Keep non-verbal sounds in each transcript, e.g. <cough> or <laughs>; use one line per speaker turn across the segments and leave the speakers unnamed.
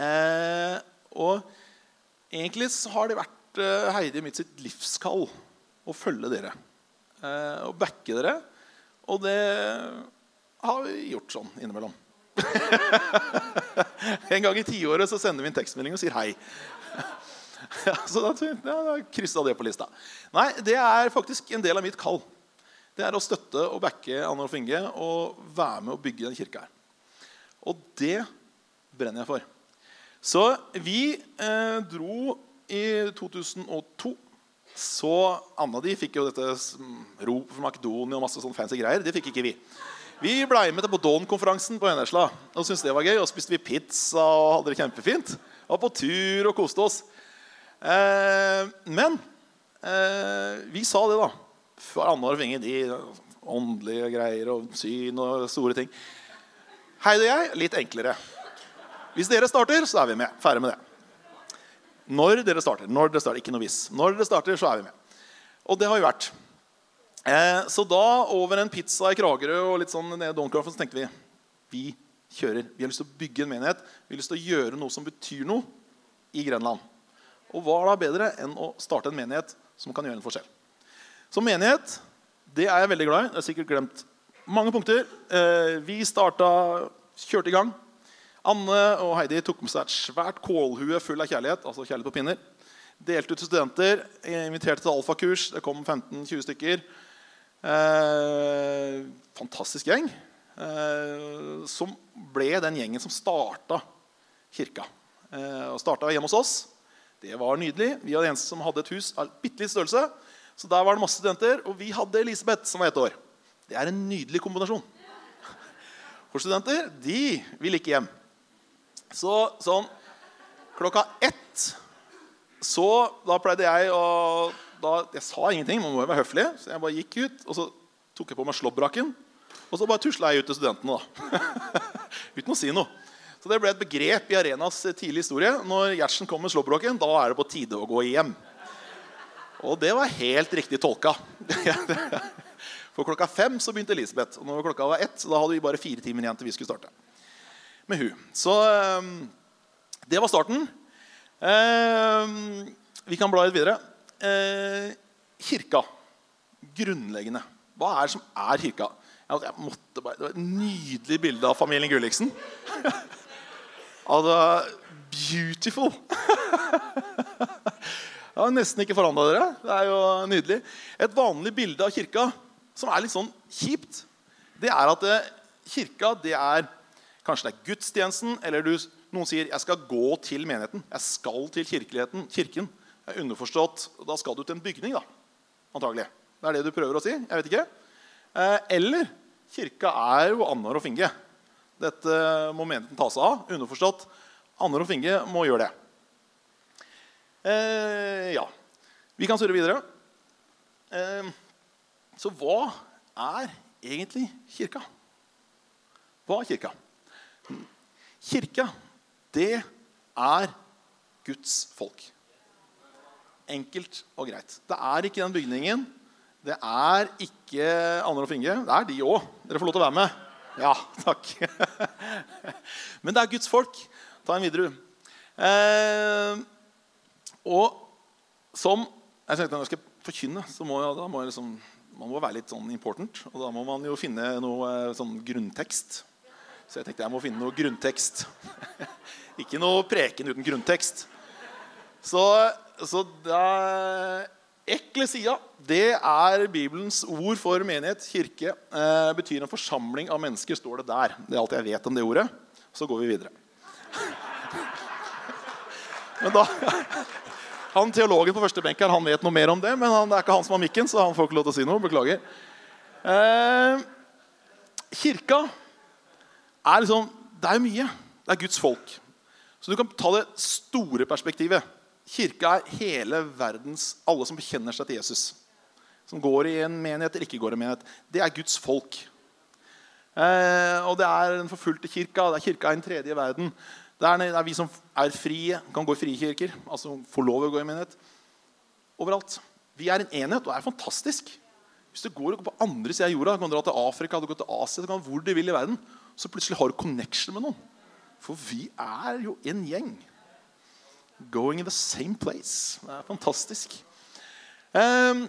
Eh, og egentlig har det vært eh, Heidi mitt sitt livskall å følge dere. Eh, og backe dere. Og det har vi gjort sånn innimellom. <laughs> en gang i tiåret så sender vi en tekstmelding og sier hei. <laughs> ja, så da, ja, da kryssa det på lista. Nei, det er faktisk en del av mitt kall. Det er å støtte og backe Anne Olf Inge og være med å bygge den kirka her. Og det brenner jeg for. Så vi eh, dro i 2002. Så Anna de fikk jo dette rop for Makedonia og masse sånn fancy greier. Det fikk ikke vi. Vi blei med til Bodon-konferansen på Vennesla og syntes det var gøy. Og spiste vi pizza og hadde det kjempefint. Var på tur og koste oss. Eh, men eh, vi sa det, da. For Anna og Finge, de åndelige greier og syn og store ting. Heidi og jeg litt enklere. Hvis dere starter, så er vi med. Ferdig med det. Når dere starter. Når dere starter, Ikke noe hvis. Når dere starter, så er vi med. Og det har vi vært. Eh, så da, over en pizza i Kragerø og litt sånn ned i Donkrafen, så tenkte vi vi kjører. Vi har lyst til å bygge en menighet. Vi har lyst til å gjøre noe som betyr noe i Grenland. Og hva er da bedre enn å starte en menighet som kan gjøre en forskjell? Så menighet, det er jeg veldig glad i. Jeg har sikkert glemt mange punkter. Eh, vi starta, kjørte i gang. Anne og Heidi tok med seg et svært kålhue full av kjærlighet. altså kjærlighet på pinner. Delte ut til studenter. Inviterte til alfakurs. Det kom 15-20 stykker. Eh, fantastisk gjeng. Eh, som ble den gjengen som starta kirka. Eh, og starta hjemme hos oss. Det var nydelig. Vi var de eneste som hadde et hus av bitte litt størrelse. Så der var det masse studenter. Og vi hadde Elisabeth, som var ett år. Det er en nydelig kombinasjon. For studenter de vil ikke hjem. Så sånn klokka ett så da pleide jeg å da, Jeg sa ingenting, man må jo være høflig, så jeg bare gikk ut. Og så tok jeg på meg slåbraken, og så bare tusla jeg ut til studentene. da <laughs> Uten å si noe. Så det ble et begrep i Arenas tidlige historie. Når Gjertsen kom med slåbroken, da er det på tide å gå hjem. Og det var helt riktig tolka. <laughs> For klokka fem så begynte Elisabeth. Og når klokka var ett, så da hadde vi bare fire timer igjen til vi skulle starte. Med hun. Så um, det var starten. Um, vi kan bla litt videre. Uh, kirka. Grunnleggende. Hva er det som er kirka? Jeg måtte bare, det var et nydelig bilde av familien Gulliksen. <laughs> altså, beautiful. <laughs> Jeg har nesten ikke forandra dere. Det er jo nydelig. Et vanlig bilde av kirka som er litt sånn kjipt, det er at kirka det er Kanskje det er gudstjenesten, eller du, noen sier 'jeg skal gå til menigheten'. 'Jeg skal til kirkeligheten, kirken'. Det er underforstått, Da skal du til en bygning, da. Antagelig. Det er det du prøver å si. Jeg vet ikke. Eh, eller kirka er jo Annar og Finge. Dette må menigheten ta seg av. Underforstått Annar og Finge må gjøre det. Eh, ja. Vi kan surre videre. Eh, så hva er egentlig kirka? Hva er kirka? Kirka, det er Guds folk. Enkelt og greit. Det er ikke den bygningen. Det er ikke Anner og Finge. Det er de òg. Dere får lov til å være med. Ja, takk. <laughs> Men det er Guds folk. Ta en videre. Eh, og som jeg tenkte Når jeg skal forkynne, så må, jeg, må jeg liksom, man må være litt sånn important. Og da må man jo finne noe eh, sånn grunntekst. Så jeg tenkte jeg må finne noe grunntekst. <laughs> Ikke noe preken uten grunntekst. Så, så da, Eklesia det er Bibelens ord for menighet, kirke. Eh, betyr en forsamling av mennesker, står det der. Det er alt jeg vet om det ordet. Så går vi videre. <laughs> Men da, <laughs> han Teologen på første benk her, han vet noe mer om det, men han, det er ikke han som har mikken, så han får ikke lov til å si noe. Beklager. Eh, kirka er liksom, det er mye. Det er Guds folk. Så du kan ta det store perspektivet. Kirka er hele verdens alle som bekjenner seg til Jesus. Som går i en menighet eller ikke går i en menighet. Det er Guds folk. Eh, og det er den forfulgte kirka. Det er kirka i den tredje verden. Det er, det er vi som er frie, kan gå i frie kirker. Altså får lov å gå i menighet. Overalt. Vi er en enhet, og det er fantastisk. Hvis du går på andre siden av jorda, du kan dra til Afrika, du kan til Asia, du kan hvor du vil i verden, så plutselig har du connection med noen. For vi er jo en gjeng. Going in the same place. Det er fantastisk. Um,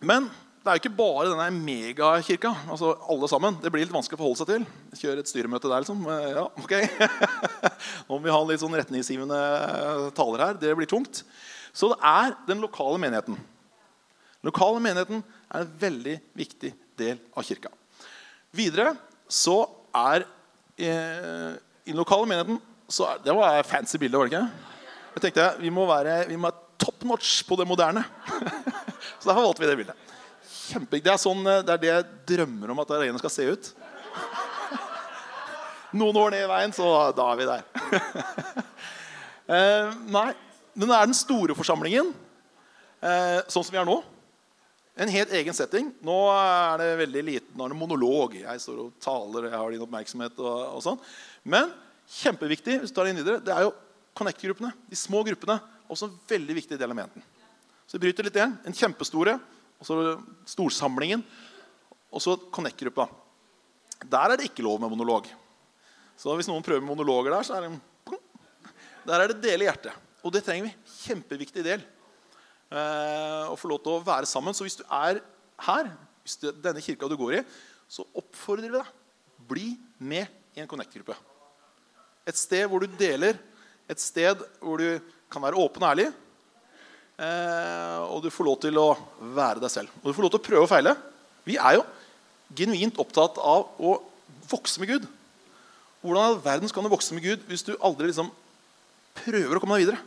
men det er jo ikke bare denne megakirka. altså alle sammen. Det blir litt vanskelig å forholde seg til. Kjøre et styremøte der, liksom. Eh, ja, ok. <laughs> Nå må vi ha litt sånn retningsgivende taler her. Det blir tungt. Så det er den lokale menigheten. Den lokale menigheten er en veldig viktig del av kirka. Videre så er eh, i den lokale menigheten så er, Det var et fancy bilde, var det ikke? Jeg tenkte vi må være, være top notch på det moderne. <laughs> så derfor valgte vi det bildet. Kjempe, det, er sånn, eh, det er det jeg drømmer om at arenaen skal se ut. <laughs> Noen år ned i veien, så da er vi der. <laughs> eh, nei, men det er den store forsamlingen, eh, sånn som vi er nå. En helt egen setting. Nå er det veldig liten nå er det monolog. Jeg står og taler, jeg har din oppmerksomhet. og, og sånn. Men kjempeviktig hvis du tar det inn videre, det er jo Connect-gruppene. De små gruppene. Også en veldig viktig del av menigheten. Så vi bryter litt igjen. En kjempestore, og så storsamlingen, og så Connect-gruppa. Der er det ikke lov med monolog. Så hvis noen prøver monologer der, så er det Der er det dele hjertet. Og det trenger vi. Kjempeviktig del. Eh, å få lov til å være sammen. Så hvis du er her, hvis det denne kirka du går i, så oppfordrer vi deg. Bli med i en Connect-gruppe. Et sted hvor du deler et sted hvor du kan være åpen og ærlig. Eh, og du får lov til å være deg selv. Og du får lov til å prøve og feile. Vi er jo genuint opptatt av å vokse med Gud. Hvordan i verden skal du vokse med Gud hvis du aldri liksom prøver å komme deg videre?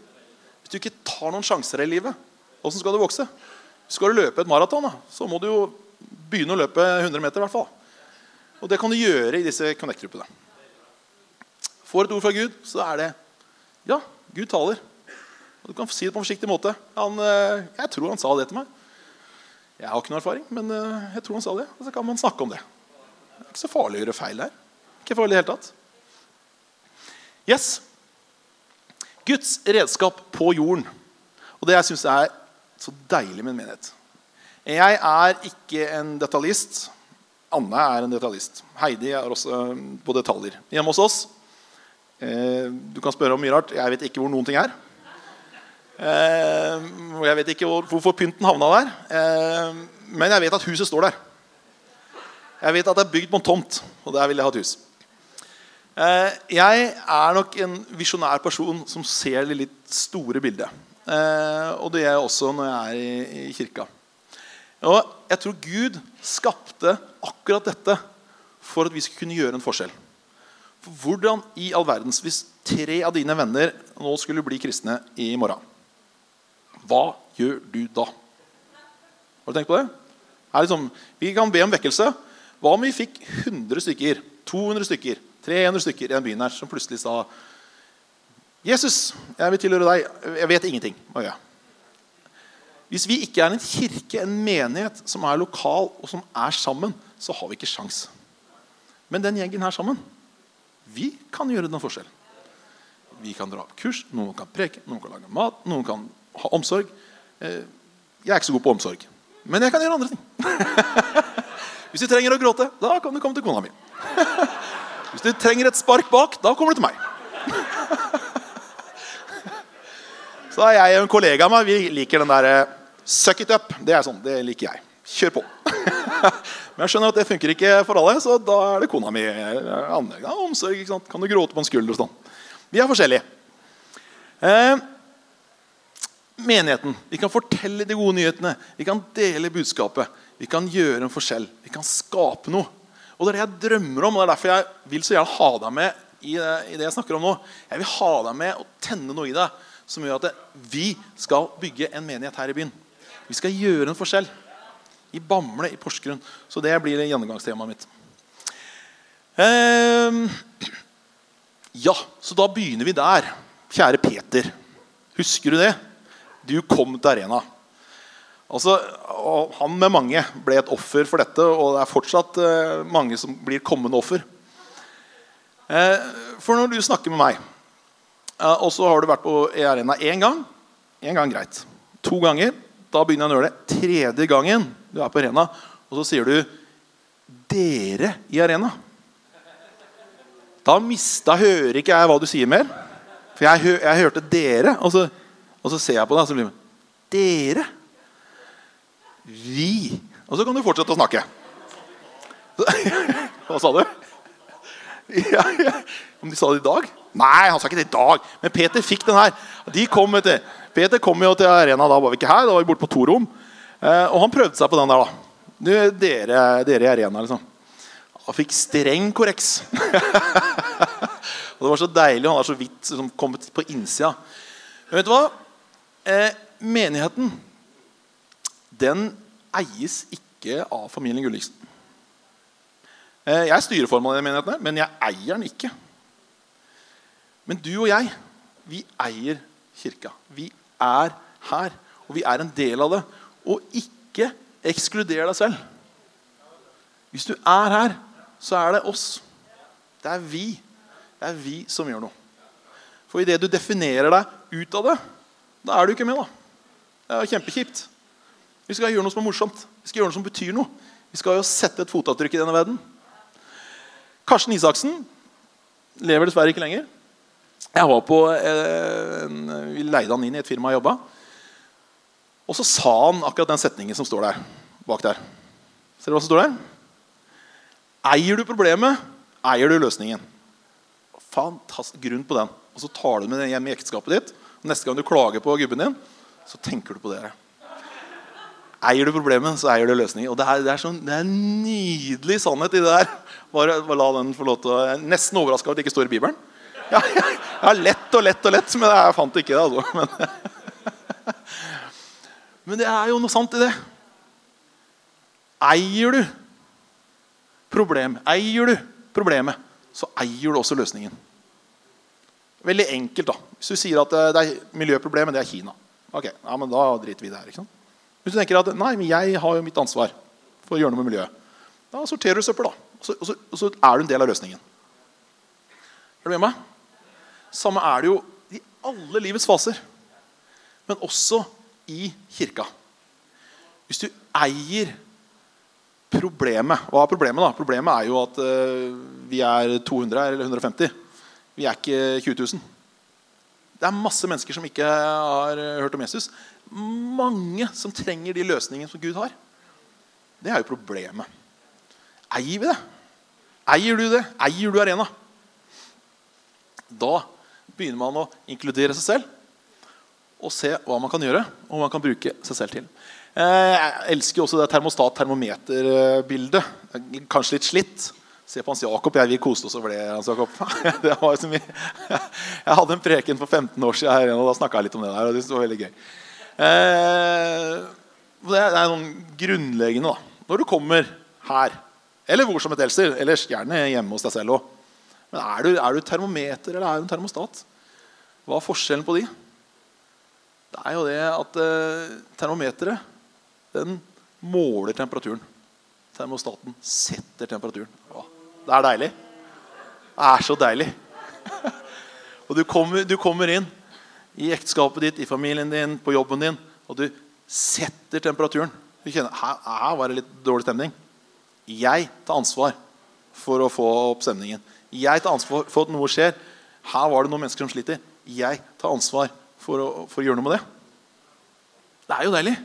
Hvis du ikke tar noen sjanser i livet, åssen skal du vokse? Skal du løpe et maraton, så må du jo begynne å løpe 100 meter. I hvert fall. Og det kan du gjøre i disse Connect-gruppene. Får et ord fra Gud, så er det ja, Gud taler. Og du kan si det på en forsiktig måte. Han, eh, jeg tror han sa det til meg. Jeg har ikke noe erfaring, men eh, jeg tror han sa det. Og så kan man snakke om det. Det er ikke så farlig å gjøre feil der. Ikke farlig i det hele tatt. Yes. Guds redskap på jorden. Og det jeg syns er så deilig med en menighet. Jeg er ikke en detaljist. Anne er en detaljist. Heidi er også eh, på detaljer. Hjemme hos oss Eh, du kan spørre om mye rart. Jeg vet ikke hvor noen ting er. Eh, jeg vet ikke hvorfor pynten havna der. Men jeg vet at huset står der. Jeg vet at det er bygd på en tomt, og der vil jeg ha et hus. Jeg er nok en visjonær person som ser det litt store bildet. Og det gjør jeg også når jeg er i kirka. Og jeg tror Gud skapte akkurat dette for at vi skulle kunne gjøre en forskjell. For hvordan i all verdens Hvis tre av dine venner nå skulle bli kristne i morgen, hva gjør du da? Har du tenkt på det? Liksom, vi kan be om vekkelse. Hva om vi fikk 100 stykker, 200 stykker, 300 stykker i den byen her som plutselig sa Jesus, jeg vil tilhøre deg. Jeg vet ingenting. Oh, ja. Hvis vi ikke er en kirke, en menighet som er lokal, og som er sammen, så har vi ikke sjans. Men den gjengen her sammen vi kan gjøre noen forskjell. Vi kan dra opp kurs, noen kan preke, noen kan lage mat, noen kan ha omsorg. Eh, jeg er ikke så god på omsorg, men jeg kan gjøre andre ting. <laughs> Hvis du trenger å gråte, da kan du komme til kona mi. <laughs> Hvis du trenger et spark bak, da kommer du til meg. <laughs> Så er jeg og en kollega av meg vi liker den der eh, suck it up. Det er sånn, det liker jeg. Kjør på. <laughs> Men jeg skjønner at det funker ikke for alle, så da er det kona mi. Ja, omsorg, ikke sant? Kan du gråte på en skulder og sånn? Vi er forskjellige. Eh, menigheten. Vi kan fortelle de gode nyhetene. Vi kan dele budskapet. Vi kan gjøre en forskjell. Vi kan skape noe. Og Det er det jeg drømmer om, og det er derfor jeg vil så gjerne ha deg med i det, i det jeg snakker om nå. Jeg vil ha deg med og tenne noe i deg som gjør at vi skal bygge en menighet her i byen. Vi skal gjøre en forskjell i Bamble i Porsgrunn. Så det blir gjennomgangstemaet mitt. Eh, ja, så da begynner vi der. Kjære Peter. Husker du det? Du kom til arena. Altså, Han med mange ble et offer for dette, og det er fortsatt eh, mange som blir kommende offer. Eh, for når du snakker med meg, og så har du vært på arena én gang Én gang greit. To ganger. Da begynner jeg å det. Tredje gangen du er på arena, og så sier du 'dere i arena'. Da mista hører ikke jeg hva du sier mer. For jeg, jeg hørte 'dere', og så, og så, ser jeg på deg, og så blir det 'Dere'? Vi. Og så kan du fortsette å snakke. <laughs> Hva sa du? Ja, ja. Om de sa det i dag? Nei, han sa ikke det i dag. Men Peter fikk den her. De kom, du. Peter kom jo til arena, da var vi ikke her. Da var vi borte på to rom. Eh, og han prøvde seg på den der, da. Du, dere, dere i arena, liksom. Han fikk streng korreks. <laughs> og det var så deilig. Han er så vidt liksom, kommet på innsida. Men vet du hva? Eh, menigheten, den eies ikke av familien Gulliksen. Eh, jeg er styreformann i den menigheten, men jeg eier den ikke. Men du og jeg, vi eier kirka. Vi er her, og vi er en del av det. Og ikke ekskluder deg selv. Hvis du er her, så er det oss. Det er vi. Det er vi som gjør noe. For idet du definerer deg ut av det, da er du ikke med. da. Det er kjempekjipt. Vi skal gjøre noe som er morsomt. Vi skal gjøre noe som betyr noe. Vi skal jo sette et fotavtrykk i denne verden. Karsten Isaksen lever dessverre ikke lenger. Jeg var på, eh, Vi leide han inn i et firma jeg jobba. Og så sa han akkurat den setningen som står der bak der. Ser du hva som står der? Eier du problemet, eier du løsningen. Fantastisk grunn på den. Og så tar du med den hjem i ekteskapet ditt. Og neste gang du klager på gubben din, så tenker du på det. Eier du problemet, så eier du løsningen. Og det er, det er, sånn, det er en nydelig sannhet i det der. Bare, bare la den få lov til å Jeg er nesten overraska over at det ikke står i Bibelen. Ja, <laughs> ja, ja, lett og lett og lett, men jeg fant ikke det. altså. <laughs> Men, <laughs> men det er jo noe sant i det. Eier du problem, eier du problemet, så eier du også løsningen. Veldig enkelt. da. Hvis du sier at det er miljøproblemet, det er Kina. Ok, ja, men Da driter vi i det her. ikke sant? Hvis du tenker at nei, men jeg har jo mitt ansvar for å gjøre noe med miljøet, da sorterer du søppel. da. Og så, og, så, og så, er du en del av løsningen. Er du med meg? Samme er det jo i alle livets faser. Men også i kirka. Hvis du eier problemet Hva er problemet? da? Problemet er jo at uh, vi er 200 her, eller 150. Vi er ikke 20 000. Det er masse mennesker som ikke har hørt om Jesus. Mange som trenger de løsningene som Gud har. Det er jo problemet. Eier vi det? Eier du det? Eier du arena? Da begynner man å inkludere seg selv og se hva man kan gjøre, og hva man kan bruke seg selv til. Eh, jeg elsker også det termostat-termometer-bildet. Kanskje litt slitt. Se på Hans Jakob. Jeg, vi koste oss over det. Hans Jakob. <laughs> det var så mye. Jeg hadde en preken for 15 år siden og da snakka jeg litt om det der. og det var veldig gøy. Eh, det er noen grunnleggende da. Når du kommer her, eller hvor som et helst, eller gjerne hjemme hos deg selv òg Men er du, er du termometer eller er du en termostat? Hva er forskjellen på de? Det er jo det at eh, termometeret den måler temperaturen. Termostaten setter temperaturen. Å, det er deilig. Det er så deilig. <laughs> og du kommer, du kommer inn i ekteskapet ditt, i familien din, på jobben din, og du setter temperaturen. Du kjenner her, her var det litt dårlig stemning. Jeg tar ansvar for å få opp stemningen. Jeg tar ansvar for at noe skjer. Her var det noen mennesker som sliter. Jeg tar ansvar for å, for å gjøre noe med det. Det er jo deilig.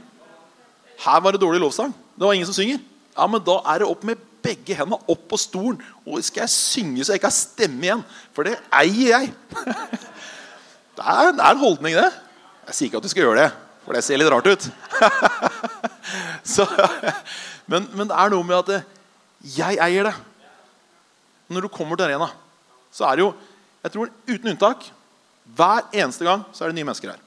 Her var det dårlig lovsang. Det var ingen som synger. Ja, men Da er det opp med begge hendene opp på stolen. Og skal jeg synge så jeg ikke har stemme igjen? For det eier jeg. <laughs> Det er, det er en holdning, det. Jeg sier ikke at du skal gjøre det, for det ser litt rart ut. <laughs> så, men, men, det er noe med at jeg eier det. Når du kommer til arena, så er det jo jeg tror uten unntak hver eneste gang så er det nye mennesker her.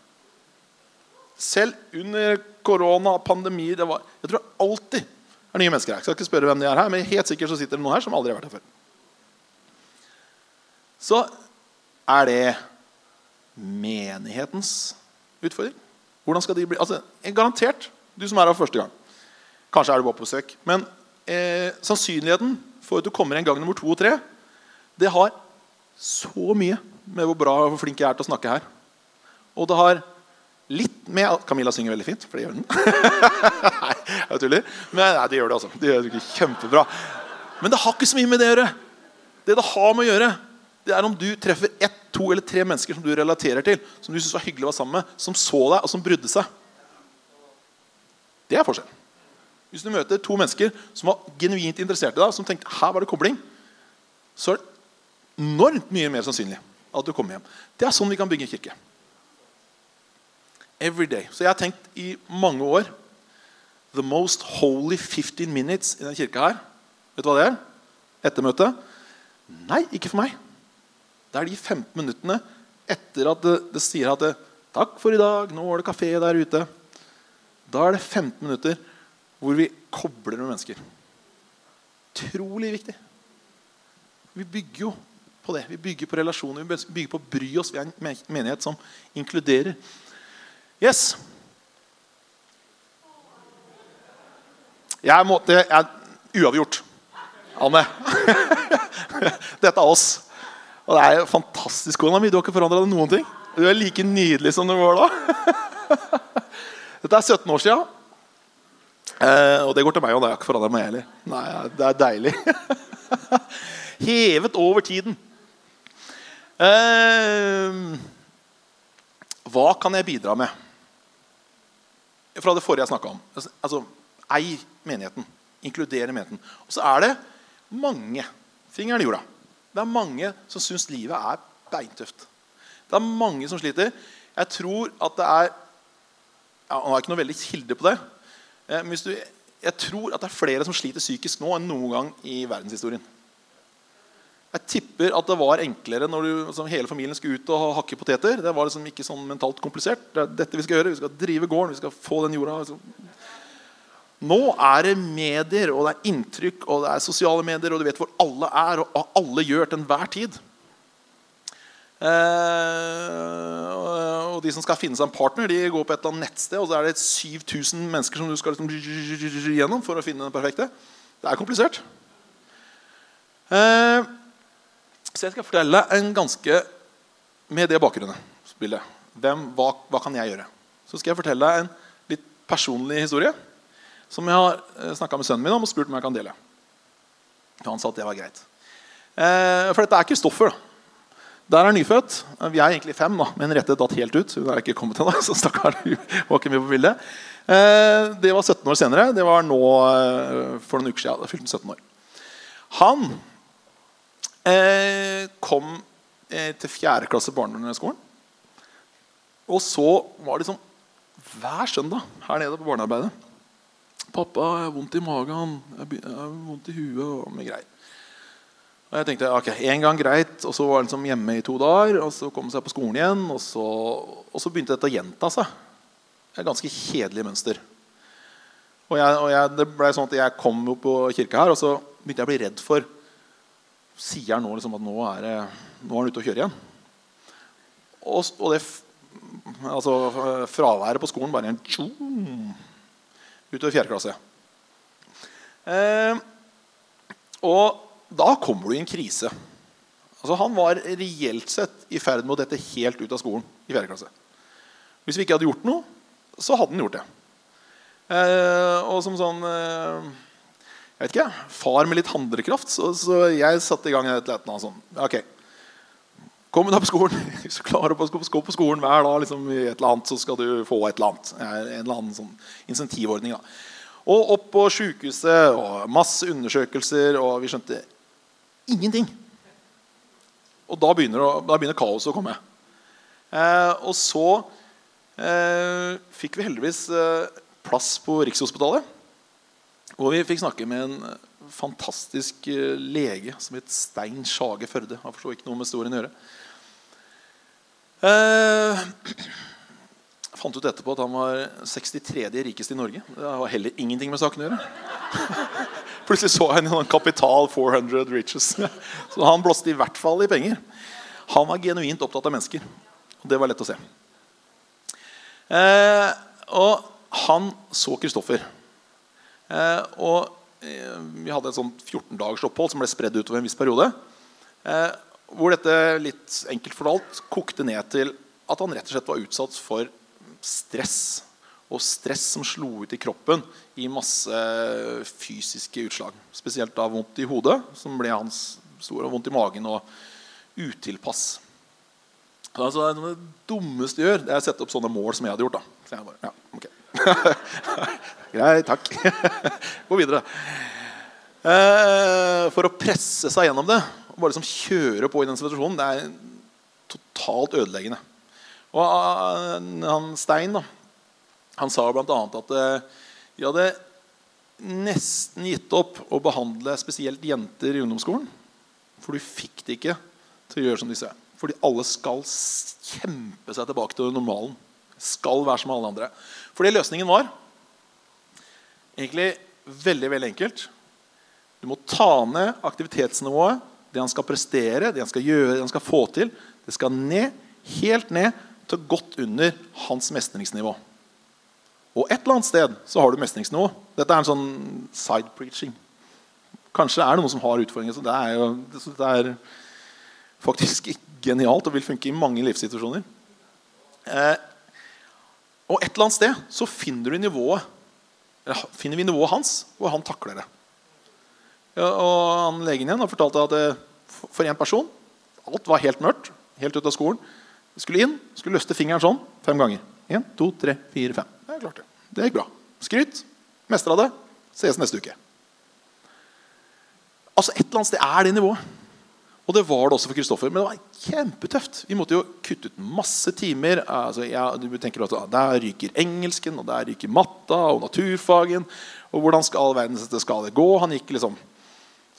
Selv under korona, pandemi det var, Jeg tror alltid er nye mennesker her. Jeg skal ikke spørre hvem de er her, men helt sikkert så sitter det noen her som aldri har vært her før. Så er det menighetens utfordring. Hvordan skal de bli altså, Garantert du som er her første gang. Kanskje er du bare på besøk. Men eh, sannsynligheten for at du kommer en gang nummer to og tre, det har så mye med hvor bra og flink jeg er til å snakke her. Og det har Litt med Camilla synger veldig fint, for det gjør hun. <laughs> jeg tuller. Men nei, det gjør det, altså. Det gjør det kjempebra. Men det har ikke så mye med det å gjøre. Det det har med å gjøre, Det er om du treffer ett, to eller tre mennesker som du relaterer til, som du synes var hyggelig å være sammen med, som så deg, og som brydde seg. Det er forskjell. Hvis du møter to mennesker som var genuint interessert i deg, som tenkte her var det kobling, så er det enormt mye mer sannsynlig at du kommer hjem. Det er sånn vi kan bygge en kirke. Every day. Så jeg har tenkt i mange år The most holy 15 minutes i denne kirka her. Vet du hva det er? Ettermøte? Nei, ikke for meg. Det er de 15 minuttene etter at det, det sier at det, 'Takk for i dag. Nå var det kafé der ute.' Da er det 15 minutter hvor vi kobler med mennesker. Utrolig viktig. Vi bygger jo på det. Vi bygger på relasjoner. Vi bygger på å bry oss. Vi er en menighet som inkluderer. Yes. Jeg måtte jeg, Uavgjort. Anne. <laughs> Dette er oss. Og det er jo fantastisk. Kona mi, du har ikke forandra deg noen ting. Du er like nydelig som du var da. <laughs> Dette er 17 år sia. Eh, og det går til meg, og Jeg har ikke forandra meg heller. Nei, det er deilig. <laughs> Hevet over tiden. Eh, hva kan jeg bidra med? Fra det forrige jeg snakka om. Altså, Ei menigheten. Inkludere menigheten. Og så er det mange fingeren i jorda. Det er mange som syns livet er beintøft. Det er mange som sliter. Jeg tror at det er ja, Nå har jeg ikke noe veldig kilde på det. Eh, men du, jeg tror at det er flere som sliter psykisk nå enn noen gang i verdenshistorien. Jeg tipper at det var enklere når du, altså, hele familien skulle ut og hakke poteter. Det var liksom ikke sånn mentalt komplisert. Det er dette Vi skal gjøre, vi skal drive gården, vi skal få den jorda. Nå er det medier, og det er inntrykk, og det er sosiale medier, og du vet hvor alle er, og alle gjør til enhver tid. Eh, og de som skal finne seg en partner, de går på et eller annet nettsted, og så er det 7000 mennesker som du skal liksom gjennom for å finne den perfekte. Det er komplisert. Eh, så jeg skal fortelle en ganske med det bakgrunnsbildet. Hvem, hva, hva kan jeg gjøre? Så skal jeg fortelle en litt personlig historie som jeg har eh, snakka med sønnen min om og spurt om jeg kan dele. Han sa at det var greit. Eh, for dette er Kristoffer. Der er nyfødt. Vi er egentlig fem, da, men Rette datt helt ut. Hun er ikke kommet ennå, <laughs> så stakkar, var ikke mye på bildet. Eh, det var 17 år senere. Det var nå eh, for noen uker siden. Da fylte han 17 år. Han eh, kom eh, til fjerde klasse barneskolen. Og så var det liksom hver søndag her nede på barnearbeidet 'Pappa, jeg har vondt i magen. Jeg har vondt i huet.' og med greier. Og jeg tenkte ok, en gang greit, og så var han liksom hjemme i to dager. Og så kom han seg på skolen igjen, og så, og så begynte dette å gjenta seg. Det er et ganske kjedelig mønster. Og, jeg, og jeg, det ble sånn at jeg kom jo på kirka her, og så begynte jeg å bli redd for Sier han nå liksom at nå er, nå er han ute og kjører igjen? Og, og det altså, fraværet på skolen bare en tjom, utover fjerde klasse. Eh, og da kommer du i en krise. Altså, han var reelt sett i ferd med å dette helt ut av skolen i fjerde klasse. Hvis vi ikke hadde gjort noe, så hadde han gjort det. Eh, og som sånn eh, jeg vet ikke, far med litt handlekraft, så, så jeg satte i gang et eller annet sånn. Ok, Kom deg på skolen. Hvis du klarer å gå på skolen hver dag liksom, i et eller annet, så skal du få et eller annet. En eller annen sånn insentivordning. Da. Og opp på sjukehuset og masse undersøkelser, og vi skjønte ingenting. Og da begynner, da begynner kaoset å komme. Eh, og så eh, fikk vi heldigvis eh, plass på Rikshospitalet. Og vi fikk snakke med en fantastisk eh, lege som het Stein Sjage Førde. Han forstår ikke noe med historien å gjøre. Eh, <clears throat> fant ut etterpå at han var 63. rikeste i Norge. Det har heller ingenting med saken å gjøre. <laughs> Plutselig så jeg en kapital 400 riches. <laughs> Så han blåste i hvert fall i penger. Han var genuint opptatt av mennesker. Og det var lett å se. Eh, og han så Kristoffer. Eh, og vi hadde et sånt 14 dagers opphold som ble spredd utover en viss periode. Eh, hvor dette litt enkelt fortalt kokte ned til at han rett og slett var utsatt for stress. Og stress som slo ut i kroppen i masse fysiske utslag. Spesielt da vondt i hodet, som ble hans store, vondt i magen og utilpass. Altså, det dummeste jeg gjør, det er å sette opp sånne mål som jeg hadde gjort. da. Så jeg bare, ja, ok. <laughs> Greit, takk. <laughs> Gå videre. Eh, for å presse seg gjennom det bare liksom kjøre på i den situasjonen, det er totalt ødeleggende. Og eh, han Stein da, han sa bl.a. at eh, de hadde nesten gitt opp å behandle spesielt jenter i ungdomsskolen. For du fikk det ikke til å gjøre som disse. Fordi alle skal kjempe seg tilbake til normalen. Skal være som alle andre. Fordi løsningen var egentlig veldig veldig enkelt. Du må ta ned aktivitetsnivået. Det han skal prestere, det han skal gjøre, det han skal få til. Det skal ned, helt ned til godt under hans mestringsnivå. Og et eller annet sted så har du mestringsnivå. Dette er en sånn side preaching. Kanskje er det noen som har utfordringer. Så det er jo det er faktisk genialt og vil funke i mange livssituasjoner. Eh, og et eller annet sted så finner du nivået finner vi nivået hans, hvor han takler det. Og han Legen igjen fortalte fortalt at det, for en person alt var helt mørkt. Helt ut av skolen. Skulle inn, skulle løfte fingeren sånn fem ganger. Én, to, tre, fire, fem. Jeg klarte det. Det gikk bra. Skryt. Mestra det. Ses neste uke. Altså Et eller annet sted er det nivået. Og det var det også for Kristoffer. Men det var kjempetøft. Vi måtte jo kutte ut masse timer. Altså, ja, du tenker at Der ryker engelsken, og der ryker matta og naturfagen. Og hvordan skal all verdens dette skal det gå? Han gikk liksom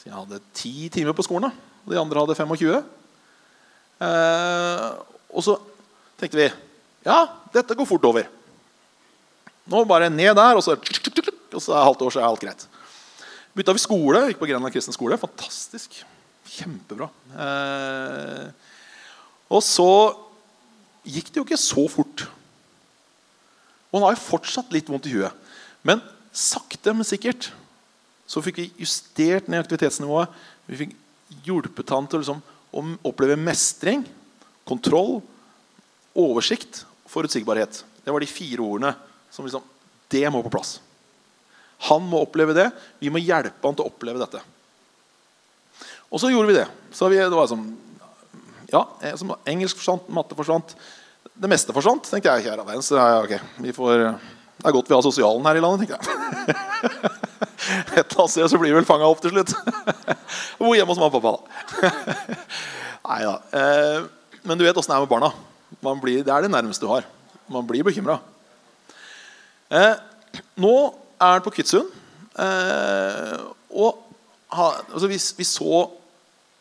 så Jeg hadde ti timer på skolen. Og de andre hadde 25. Eh, og så tenkte vi ja, dette går fort over. Nå bare ned der, og så, og så er halvt år, så er alt greit. Bytta vi skole. Gikk på Grenland kristen skole. Fantastisk. Kjempebra. Eh, og så gikk det jo ikke så fort. Og han har jo fortsatt litt vondt i huet. Men sakte, men sikkert så fikk vi justert ned aktivitetsnivået. Vi fikk hjulpet han til liksom, å oppleve mestring, kontroll, oversikt, forutsigbarhet. Det var de fire ordene som liksom, Det må på plass. Han må oppleve det. Vi må hjelpe han til å oppleve dette. Og så gjorde vi det. Så vi, det var sånn, ja, Engelsk forsvant, matte forsvant. Det meste forsvant. tenkte jeg, kjære så ja, okay, får, Det er godt vi har sosialen her i landet, tenkte jeg. <laughs> Et eller annet sted så blir vi vel fanga opp til slutt. <laughs> Bo hjemme hos mamma og pappa, da. <laughs> Nei da. Eh, men du vet åssen det er med barna. Blir, det er det nærmeste du har. Man blir bekymra. Eh, nå er han på Kvitsund. Eh, og altså vi, vi, så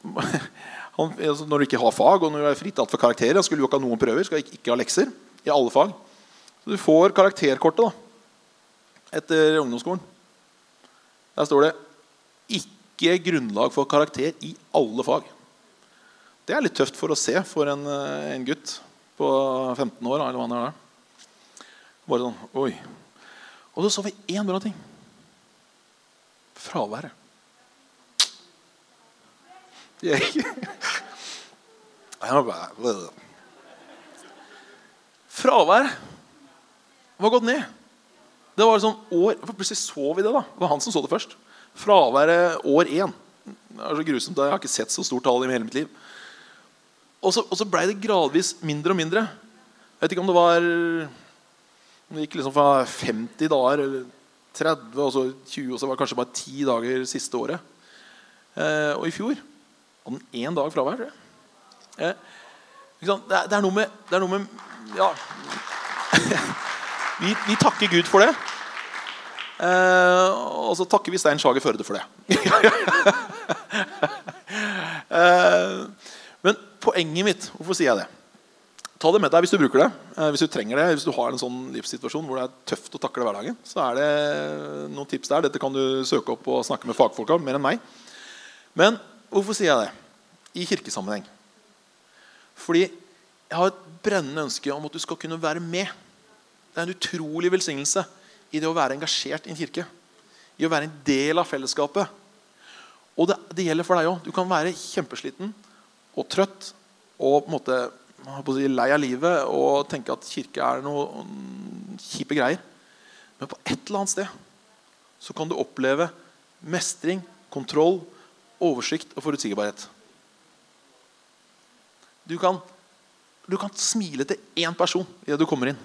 <laughs> han, altså Når du ikke har fag, og når du er fritatt for karakterer Han skulle jo ikke ha noen prøver, skal ikke, ikke ha lekser i alle fag. Så du får karakterkortet da, etter ungdomsskolen. Der står det 'ikke grunnlag for karakter i alle fag'. Det er litt tøft for å se for en, eh, en gutt på 15 år. eller hva han er der. Bare sånn, oi. Og så så vi én bra ting. Fraværet. <laughs> Fraværet var gått ned. Det var liksom år, Plutselig så vi det. da Det var han som så det først. Fraværet år én. Det er så grusomt. Jeg har ikke sett så stort tall i hele mitt liv. Og så, og så blei det gradvis mindre og mindre. Jeg vet ikke om det var Det gikk liksom fra 50 dager eller 30 og så 20, og så var det kanskje bare 10 dager siste året. Eh, og i fjor hadde han én dag fravær, tror jeg. Eh, det, er, det, er, noe med, det er noe med Ja. <laughs> Vi, vi, takker Gud for det. Eh, og så takker vi Stein Sjager Førde for det. <laughs> eh, men poenget mitt Hvorfor sier jeg det? Ta det med deg hvis du bruker det. Eh, hvis du trenger det, hvis du har en sånn livssituasjon hvor det er tøft å takle hverdagen. Så er det noen tips der. Dette kan du søke opp og snakke med fagfolk om. mer enn meg. Men hvorfor sier jeg det i kirkesammenheng? Fordi jeg har et brennende ønske om at du skal kunne være med det er en utrolig velsignelse i det å være engasjert i en kirke. I å være en del av fellesskapet. Og det, det gjelder for deg òg. Du kan være kjempesliten og trøtt og på en måte si, lei av livet og tenke at kirke er noe kjipe greier. Men på et eller annet sted så kan du oppleve mestring, kontroll, oversikt og forutsigbarhet. du kan, du kan smile til én person idet du kommer inn.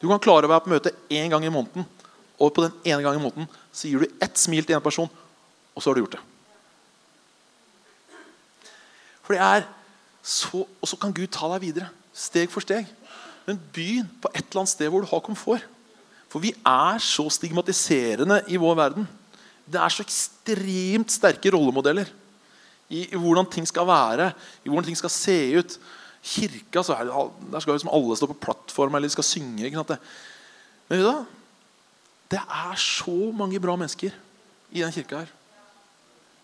Du kan klare å være på møte én gang i måneden, og på den ene gangen i måneden så gir du ett smil til én person, og så har du gjort det. For det er så, Og så kan Gud ta deg videre, steg for steg. Men begynn på et eller annet sted hvor du har komfort. For vi er så stigmatiserende i vår verden. Det er så ekstremt sterke rollemodeller i, i hvordan ting skal være, i hvordan ting skal se ut. Kirka så det, Der skal liksom alle stå på plattform eller de skal synge. Men vet hva? Det er så mange bra mennesker i den kirka her.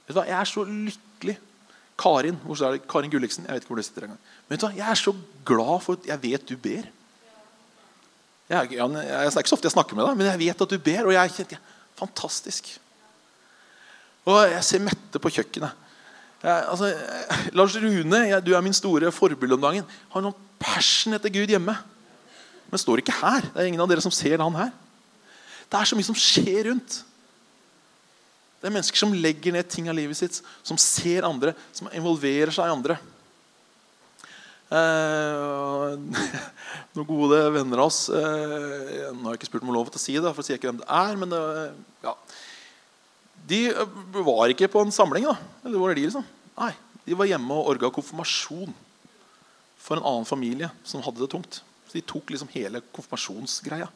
Vet du hva? Jeg er så lykkelig. Karin hvor er det? Karin Gulliksen. Jeg vet ikke hvor du sitter engang. Men vet du hva? Jeg er så glad for at jeg vet du ber. Jeg jeg, jeg, er ikke så ofte jeg snakker med deg, men jeg vet at du ber. Og jeg er fantastisk. Og jeg ser Mette på kjøkkenet. Jeg, altså, Lars Rune, jeg, du er min store forbilde om dagen. Har noen passion etter Gud hjemme. Men står ikke her. Det er ingen av dere som ser han her. Det er så mye som skjer rundt. Det er mennesker som legger ned ting av livet sitt, som ser andre, som involverer seg i andre. Eh, <laughs> noen gode venner av oss eh, Nå har jeg ikke spurt om lov til å si det, for å si ikke hvem det er. men det, ja, de eh, var ikke på en samling. da Eller hvor er de liksom? Nei, De var hjemme og orga konfirmasjon for en annen familie som hadde det tungt. Så De tok liksom hele konfirmasjonsgreia.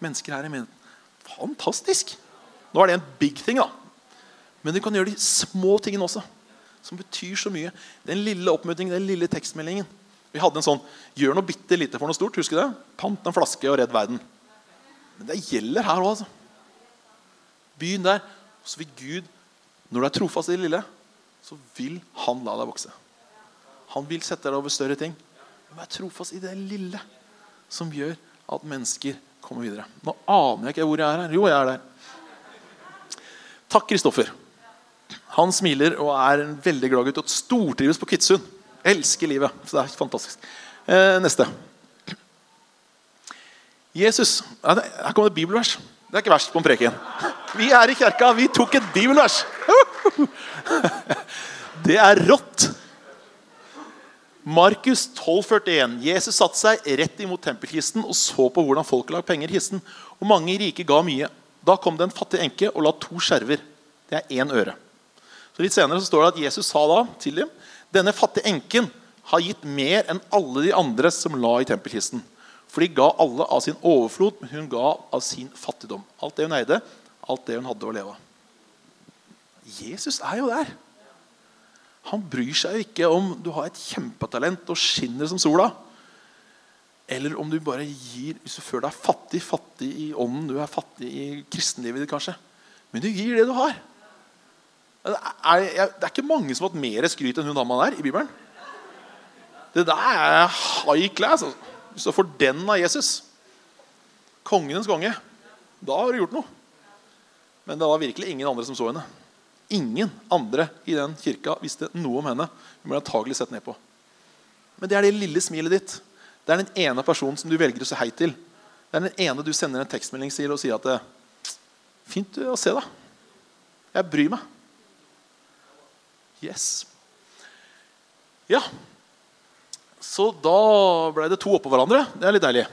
Mennesker her i menigheten. Fantastisk! Nå er det en big thing, da. Men du kan gjøre de små tingene også, som betyr så mye. Den lille oppmuntringen, den lille tekstmeldingen. Vi hadde en sånn 'gjør noe bitte lite for noe stort'. Husker du det? Pant en flaske og redd verden. Men det gjelder her òg. Altså. Begynn der. Så vil Gud, når du er trofast i det lille, så vil han la deg vokse. Han vil sette deg over større ting. Men vær trofast i det lille som gjør at mennesker kommer videre. Nå aner jeg ikke hvor jeg er her. Jo, jeg er der. Takk, Kristoffer. Han smiler og er en veldig glad gutt og stortrives på Kvitsund. Elsker livet. Så det er fantastisk. Eh, neste. Jesus. Her kommer det bibelvers. Det er ikke verst på en preken. Vi er i kjerka. Vi tok et bibelvers. <laughs> Det er rått. Markus 12,41. Jesus satte seg rett imot tempelkisten og så på hvordan folk la penger i kisten. Og mange rike ga mye. Da kom det en fattig enke og la to skjerver. Det er én øre. Så Litt senere så står det at Jesus sa da til dem denne fattige enken har gitt mer enn alle de andre som la i tempelkisten. For de ga alle av sin overflod, men hun ga av sin fattigdom. Alt det hun eide, alt det hun hadde å leve av. Jesus er jo der. Han bryr seg jo ikke om du har et kjempetalent og skinner som sola. Eller om du bare gir Hvis du føler deg fattig, fattig i ånden, du er fattig i kristenlivet ditt kanskje. Men du gir det du har. Det er, det er ikke mange som har hatt mer skryt enn hun dama der i Bibelen. Det der er high class. Altså. Hvis du får den av Jesus, kongenes konge, da har du gjort noe. Men det var virkelig ingen andre som så henne. Ingen andre i den kirka visste noe om henne. Hun ble antagelig sett ned på. Men det er det lille smilet ditt. Det er den ene personen som du velger å si hei til. Det er den ene du sender en tekstmelding til og sier at 'Fint å se deg. Jeg bryr meg.' Yes. Ja. Så da ble det to oppå hverandre. Det er litt deilig.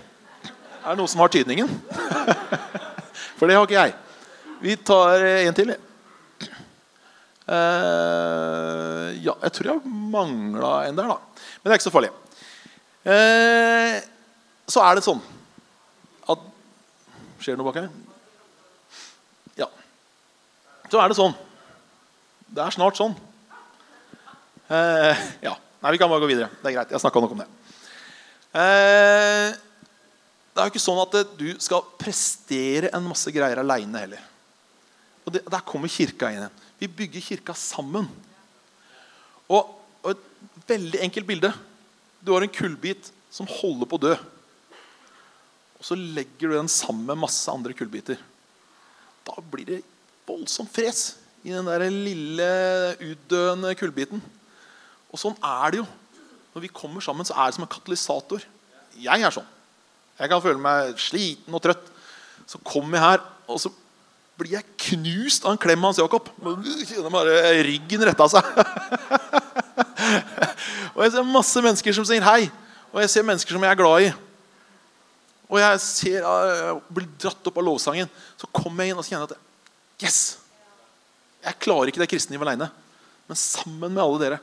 Er det noen som har tydningen? <laughs> For det har ikke jeg. Vi tar en til. Uh, ja, jeg tror jeg mangla en der, da. Men det er ikke så farlig. Uh, så er det sånn at Skjer det noe bak her? Ja. Så er det sånn. Det er snart sånn. Uh, ja. Nei, vi kan bare gå videre. Det er greit. Jeg snakka nok om det. det er jo ikke sånn at du skal prestere en masse greier aleine heller. Og det, Der kommer kirka inn. Vi bygger kirka sammen. Og, og et veldig enkelt bilde. Du har en kullbit som holder på å dø. Og så legger du den sammen med masse andre kullbiter. Da blir det voldsomt fres i den der lille utdøende kullbiten. Og sånn er det jo. Når vi kommer sammen, så er det som en katalysator. Jeg er sånn. Jeg kan føle meg sliten og trøtt. Så kommer jeg her, og så blir jeg knust av en klem av Hans Jakob. Bare ryggen retta seg. <laughs> Og jeg ser masse mennesker som sier hei. Og jeg ser mennesker som jeg er glad i. Og jeg ser, jeg blir dratt opp av lovsangen. Så kommer jeg inn og kjenner at Yes! Jeg klarer ikke det kristne livet aleine. Men sammen med alle dere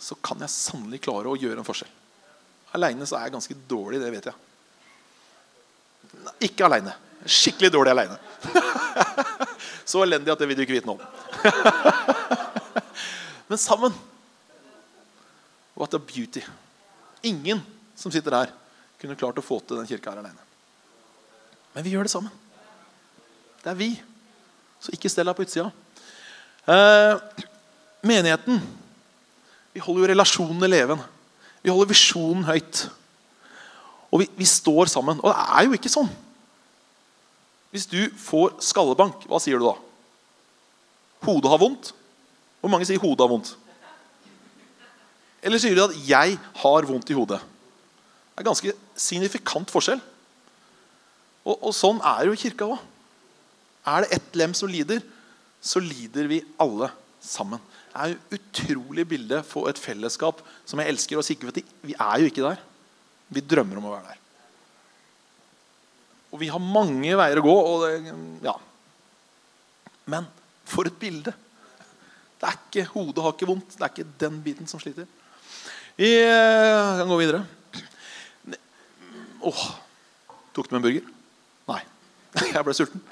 så kan jeg sannelig klare å gjøre en forskjell. Aleine er jeg ganske dårlig, det vet jeg. Ikke aleine. Skikkelig dårlig aleine. <laughs> så elendig at det vil du ikke vite noe om. <laughs> Men sammen What a beauty. Ingen som sitter her, kunne klart å få til den kirka her alene. Men vi gjør det sammen. Det er vi. Så ikke stell deg på utsida. Eh, menigheten Vi holder jo relasjonene levende. Vi holder visjonen høyt. Og vi, vi, står sammen. Og det er jo ikke sånn. Hvis du får skallebank, hva sier du da? Hodet har vondt? Hvor mange sier hodet har vondt? Eller sier du at 'jeg har vondt i hodet'? Det er ganske signifikant forskjell. Og, og sånn er jo kirka òg. Er det ett lem som lider, så lider vi alle sammen. Det er et utrolig bilde for et fellesskap som jeg elsker. og sikker Vi er jo ikke der. Vi drømmer om å være der. Og vi har mange veier å gå. Det, ja. Men for et bilde! Det er ikke, Hodet har ikke vondt. Det er ikke den biten som sliter. Vi eh, kan gå videre. Åh, Tok du med en burger? Nei. <laughs> Jeg ble sulten.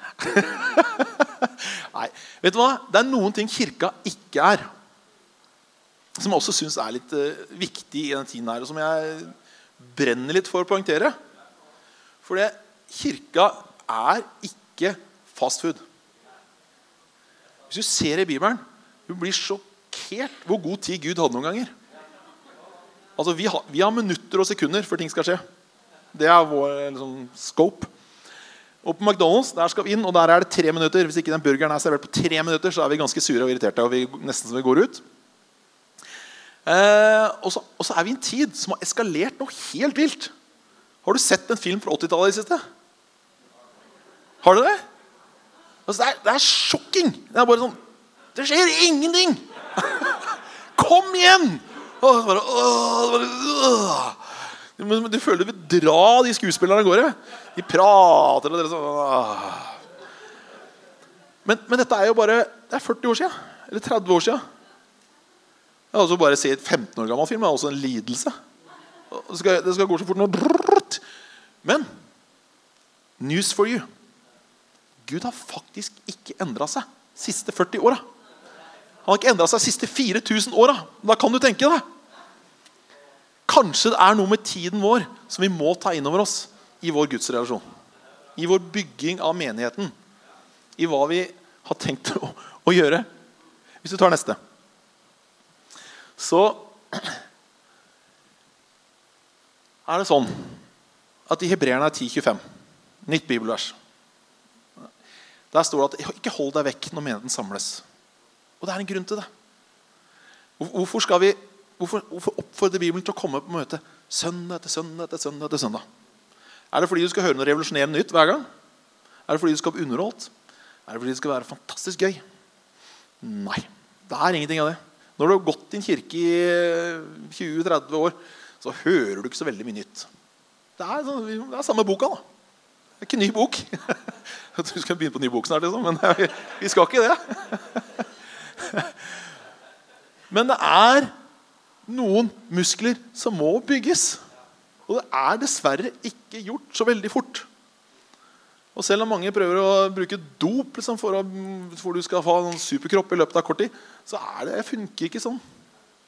<laughs> Nei. Vet du hva? Det er noen ting kirka ikke er. Som jeg også syns er litt uh, viktig i den tiden her, og som jeg brenner litt for å poengtere. For det, kirka er ikke fast food. Hvis du ser i Bibelen, du blir sjokkert hvor god tid Gud hadde noen ganger. Altså, vi, har, vi har minutter og sekunder før ting skal skje. Det er vår liksom, scope. Og på McDonald's der skal vi inn, og der er det tre minutter. Hvis ikke den burgeren er servert på tre minutter, så er vi ganske sure og irriterte. og vi, nesten som vi går ut. Eh, og, så, og, så, er vi i en tid som har eskalert noe helt vilt. Har du sett en film fra 80-tallet i det siste? Har du det? Altså, det, er, det er sjokking. Det er bare sånn Det skjer ingenting! <laughs> Kom igjen! Og bare, åh, bare, åh. Du føler du vil dra de skuespillerne av gårde. De prater og dere sånn men, men, dette er jo bare Det er 40 år siden. Eller 30 år siden. Jeg også bare se et 15 år gammel film Det er også en lidelse. Det skal, det skal gå så fort nå. Men news for you. Gud har faktisk ikke endra seg de siste 40 åra. Han har ikke endra seg de siste 4000 åra. Da kan du tenke deg. Kanskje det er noe med tiden vår som vi må ta inn over oss i vår gudsrelasjon. I vår bygging av menigheten. I hva vi har tenkt å, å gjøre. Hvis du tar neste. Så er det sånn at i Hebreerne 10,25, nytt bibelvers Der står det at 'ikke hold deg vekk når menigheten samles'. Og det er en grunn til det. Hvorfor, vi, hvorfor, hvorfor oppfordrer Bibelen til å komme på møte søndag etter søndag etter søndag? etter søndag? Er det fordi du skal høre noe revolusjonerende nytt hver gang? Er det fordi du skal bli underholdt? Er det fordi det skal være fantastisk gøy? Nei. Det er ingenting av det. Når du har gått i en kirke i 20-30 år, så hører du ikke så veldig mye nytt. Det er, sånn, det er samme boka, da. Det er ikke en ny bok. <laughs> <laughs> Du skal begynne på ny bok snart, liksom, men vi skal ikke det. <laughs> Men det er noen muskler som må bygges. Og det er dessverre ikke gjort så veldig fort. Og Selv om mange prøver å bruke dop liksom, for, å, for du skal få en superkropp i løpet av kort tid, så er det, funker ikke sånn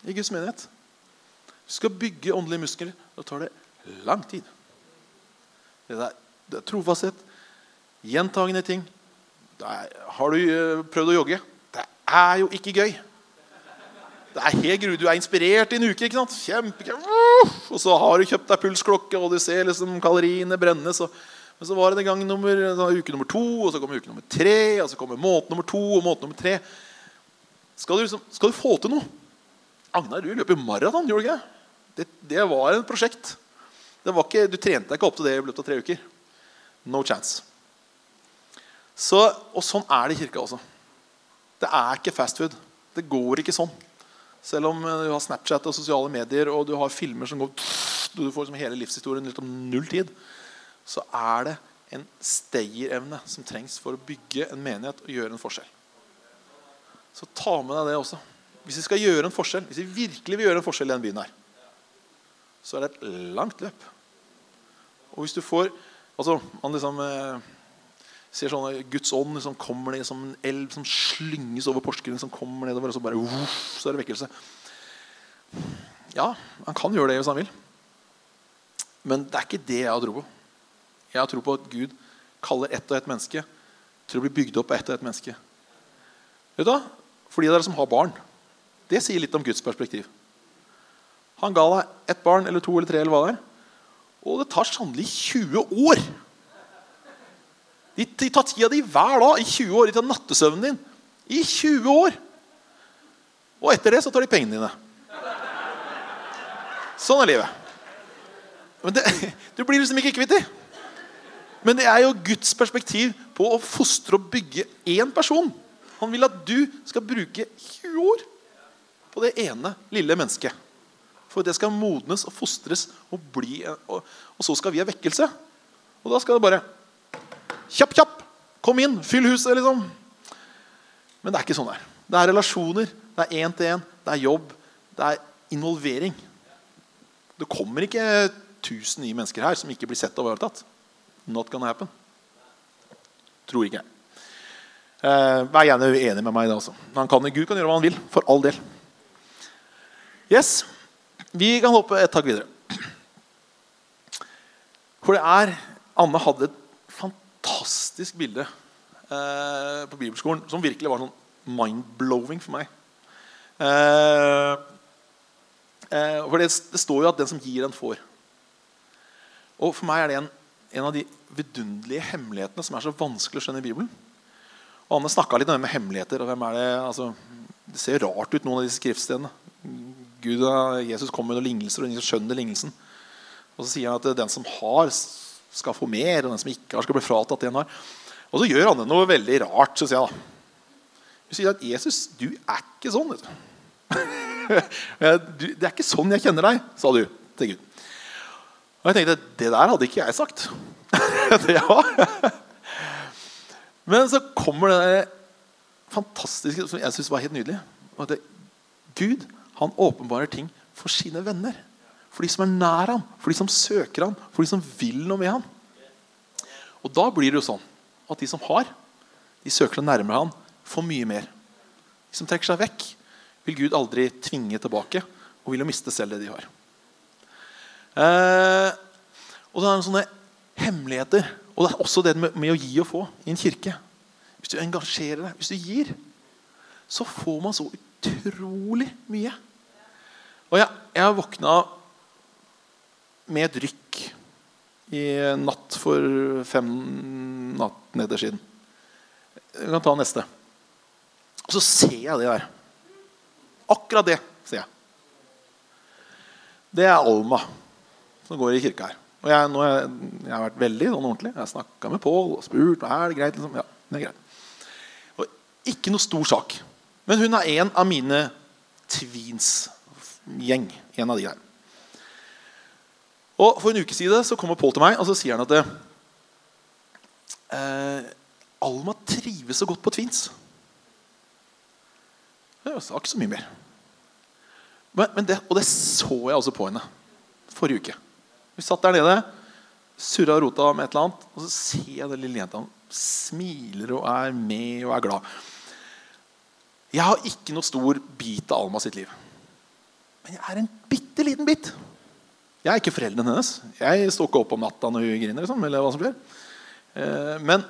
i Guds menighet. Du skal bygge åndelige muskler. Da tar det lang tid. Det er, det er trofasthet, gjentagende ting. Er, har du eh, prøvd å jogge? Det er jo ikke gøy. Det er helt gru, Du er inspirert i en uke. ikke sant? Kjempegøy. Og så har du kjøpt deg pulsklokke, og du ser liksom kaloriene brennes. Men så var det gang nummer, uke nummer to, og så kommer uke nummer tre, og så kommer måned nummer to og måned nummer tre. Skal du, liksom, skal du få til noe? Agnar, du løper maraton, gjorde du ikke det? Det var et prosjekt. Ikke, du trente deg ikke opp til det i løpet av tre uker. No chance. Så, og sånn er det i kirka også. Det er ikke fast food. Det går ikke sånn. Selv om eh, du har Snapchat og sosiale medier og du har filmer som går Du får liksom hele livshistorien ut om null tid. Så er det en stayerevne som trengs for å bygge en menighet og gjøre en forskjell. Så ta med deg det også. Hvis vi skal gjøre en forskjell, hvis vi virkelig vil gjøre en forskjell i den byen her, så er det et langt løp. Og hvis du får altså Man liksom eh, ser sånn Guds ånd liksom kommer ned som en elv som slynges over Porsgrunn. Som kommer nedover, og så bare uff, så er det vekkelse. Ja, han kan gjøre det hvis han vil. Men det er ikke det jeg har tro på. Jeg har tro på at Gud kaller ett og ett menneske til å bli bygd opp av ett og ett menneske. Vet du hva? For de dere som har barn, det sier litt om Guds perspektiv. Han ga deg ett barn eller to eller tre, eller hva det er. Og det tar sannelig 20 år. De, tar tida di hver dag i 20 år. De tar nattesøvnen din i 20 år. Og etter det så tar de pengene dine. Sånn er livet. Men det, du blir liksom ikke kvitt dem. Men det er jo Guds perspektiv på å fostre og bygge én person. Han vil at du skal bruke 20 år på det ene lille mennesket. For det skal modnes og fostres og bli Og, og så skal vi ha vekkelse. Og da skal det bare Kjapp, kjapp! Kom inn! Fyll huset, liksom. Men det er ikke sånn det er. Det er relasjoner. Det er én-til-én. Det er jobb. Det er involvering. Det kommer ikke 1000 nye mennesker her som ikke blir sett og ivaretatt. Not gonna happen. Tror ikke jeg. Uh, vær gjerne uenig med meg i det. Han kan, Gud kan gjøre hva han vil. For all del. Yes. Vi kan hoppe et tak videre. For det er Anne hadde et fantastisk bilde eh, på bibelskolen som virkelig var sånn mind-blowing for meg. Eh, eh, for det, det, står jo at 'den som gir, den får'. Og For meg er det en, en av de vidunderlige hemmelighetene som er så vanskelig å skjønne i Bibelen. Og Anne snakka litt om det med hemmeligheter. og hvem er Det altså, det ser rart ut, noen av disse skriftstedene. Gud og Jesus kommer med noen lignelser, og ingen skjønner lignelsen. Og så sier han at den som har, skal få mer, og den som ikke har, skal bli fratatt det han har. Og så gjør han noe veldig rart, syns jeg. da. Hun sier at 'Jesus, du er ikke sånn'. <laughs> det er ikke sånn jeg kjenner deg, sa du til Gud. Og jeg tenkte det der hadde ikke jeg sagt. <laughs> det ja. <laughs> Men så kommer det fantastiske som jeg syns var helt nydelig. At Gud han åpenbarer ting for sine venner. For de som er nær ham, for de som søker ham, for de som vil noe med ham. Og da blir det jo sånn at de som har, de søker seg nærmere ham, får mye mer. De som trekker seg vekk, vil Gud aldri tvinge tilbake og vil jo miste selv det de har. Eh, og det er sånne hemmeligheter. Og det er også det med, med å gi og få i en kirke. Hvis du engasjerer deg, hvis du gir, så får man så utrolig mye. Og jeg, jeg våkna med et rykk i natt for fem natt neder siden. Jeg kan ta neste. Og så ser jeg det der. Akkurat det ser jeg. Det er Alma som går i kirka her. Og jeg, jeg, jeg har vært veldig sånn ordentlig. Jeg har snakka med Pål og spurt er det greit. Liksom. Ja, det er greit. Og ikke noe stor sak. Men hun er en av mine tweens-gjeng. En av de her. Og For en uke siden så kommer Pål til meg og så sier han at eh, Alma trives så godt på Tweens. Jeg sa ikke så mye mer. Men, men det, og det så jeg også på henne forrige uke. Vi satt der nede, surra og rota med et eller annet, og så ser jeg den lille jenta smiler og er med og er glad. Jeg har ikke noe stor bit av Alma sitt liv. Men jeg er en bitte liten bit. Jeg er ikke foreldrene hennes. Jeg står ikke opp om natta når hun griner. Liksom, eller hva som skjer. Eh, men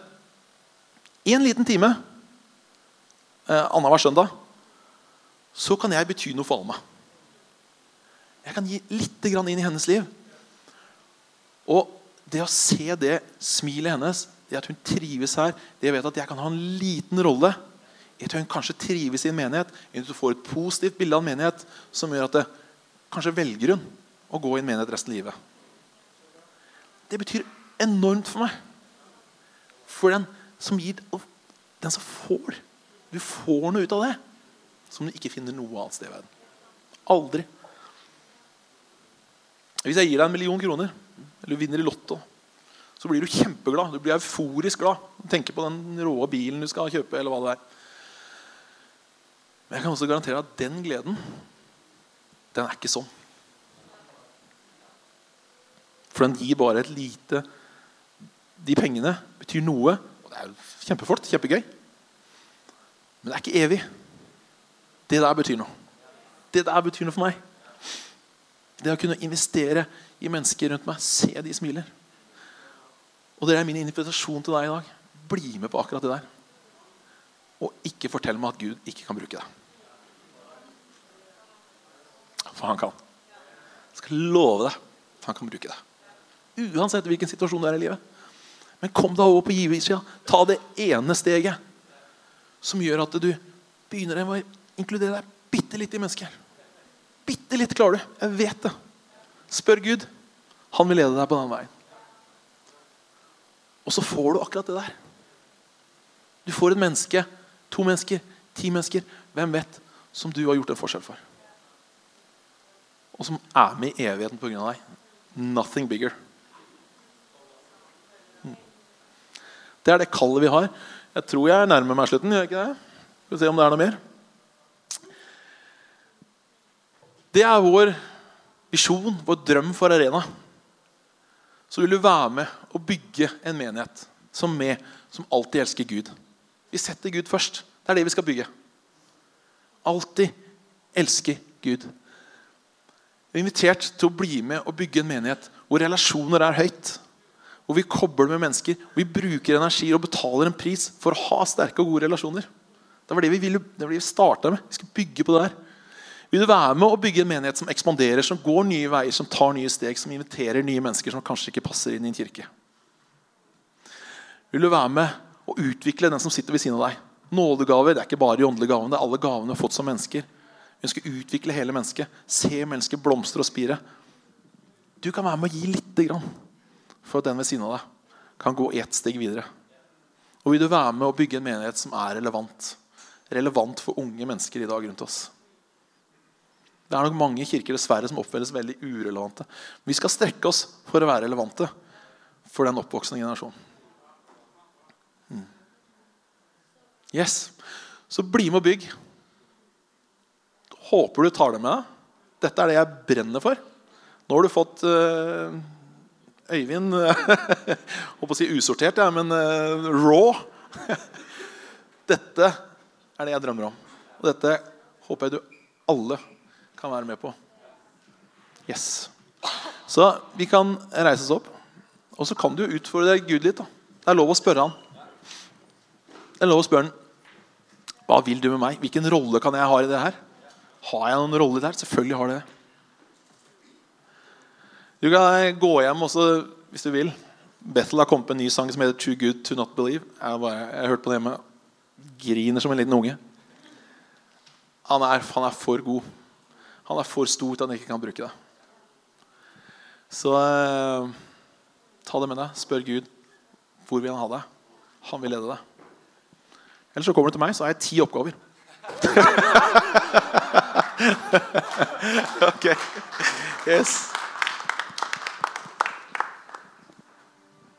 i en liten time eh, annenhver søndag så kan jeg bety noe for Alma. Jeg kan gi litt inn i hennes liv. Og det å se det smilet hennes, det at hun trives her, det jeg vet at jeg kan ha en liten rolle i at hun kanskje trives i en menighet, at hun får et positivt bilde av en menighet som gjør at det, kanskje velger hun å gå i en menighet resten av livet. Det betyr enormt for meg. For den som gir, den som får. Du får noe ut av det som du ikke finner noe annet sted i verden. Aldri. Hvis jeg gir deg en million kroner, eller du vinner i Lotto, så blir du kjempeglad. Du blir euforisk glad. Tenker på den rå bilen du skal kjøpe. eller hva det er. Men jeg kan også garantere at den gleden, den er ikke sånn. For den gir bare et lite De pengene betyr noe. Og det er kjempeflott, kjempegøy. Men det er ikke evig. Det der betyr noe. Det der betyr noe for meg. Det å kunne investere i mennesker rundt meg, se de smiler. Og det er min invitasjon til deg i dag. Bli med på akkurat det der. Og ikke fortell meg at Gud ikke kan bruke deg. For han kan. Jeg skal love deg han kan bruke deg. Uansett hvilken situasjon du er i livet. Men kom deg over på giversida. Ta det ene steget som gjør at du begynner å inkludere deg bitte litt i mennesker. Bitte litt klarer du. Jeg vet det. Spør Gud. Han vil lede deg på den veien. Og så får du akkurat det der. Du får et menneske, to mennesker, ti mennesker, hvem vet, som du har gjort en forskjell for. Og som er med i evigheten pga. deg. Nothing bigger. Det er det kallet vi har. Jeg tror jeg nærmer meg slutten. gjør jeg ikke det? Skal vi se om det er noe mer. Det er vår visjon, vår drøm for Arena. Så vil du være med og bygge en menighet som med, som alltid elsker Gud. Vi setter Gud først. Det er det vi skal bygge. Alltid elske Gud. Vi er invitert til å bli med og bygge en menighet hvor relasjoner er høyt hvor vi kobler med mennesker, vi bruker energi og betaler en pris for å ha sterke og gode relasjoner. Det var det vi ville, det var det vi starta med. Vi skulle bygge på det der. Vil du være med å bygge en menighet som ekspanderer, som går nye veier, som tar nye steg, som inviterer nye mennesker som kanskje ikke passer inn i en kirke? Vil du være med å utvikle den som sitter ved siden av deg? Nådegaver det er ikke bare de åndelige gavene, det er alle gavene vi har fått som mennesker. Vi ønsker å utvikle hele mennesket. Se mennesket blomstre og spire. Du kan være med å gi lite grann for at den ved siden av deg kan gå ett steg videre. Og vil du være med å bygge en menighet som er relevant? Relevant for unge mennesker i dag rundt oss. Det er nok mange kirker dessverre som oppføres veldig urelevante. Vi skal strekke oss for å være relevante for den oppvoksende generasjonen. Mm. Yes. Så bli med og bygg. Håper du tar det med deg. Dette er det jeg brenner for. Nå har du fått uh, Øyvind <laughs> Holdt på å si usortert, ja, men uh, raw. <laughs> dette er det jeg drømmer om. Og dette håper jeg du alle kan være med på. Yes. Så vi kan reise oss opp. Og så kan du utfordre Gud litt. Da. Det er lov å spørre han. Det er lov å spørre han hva vil du med meg? Hvilken rolle kan jeg ha i det her? Har jeg noen rolle der? Selvfølgelig har det det. Du kan gå hjem også hvis du vil. Bethel har kommet med en ny sang som heter 'Too Good To Not Believe'. Jeg, bare, jeg har hørt på det hjemme. Griner som en liten unge. Han er, han er, for god. Han er for stor til at han ikke kan bruke det. Så eh, ta det med deg. Spør Gud hvor vil han ha deg. Han vil lede deg. Eller så kommer du til meg, så har jeg ti oppgaver. <laughs> ok. Yes.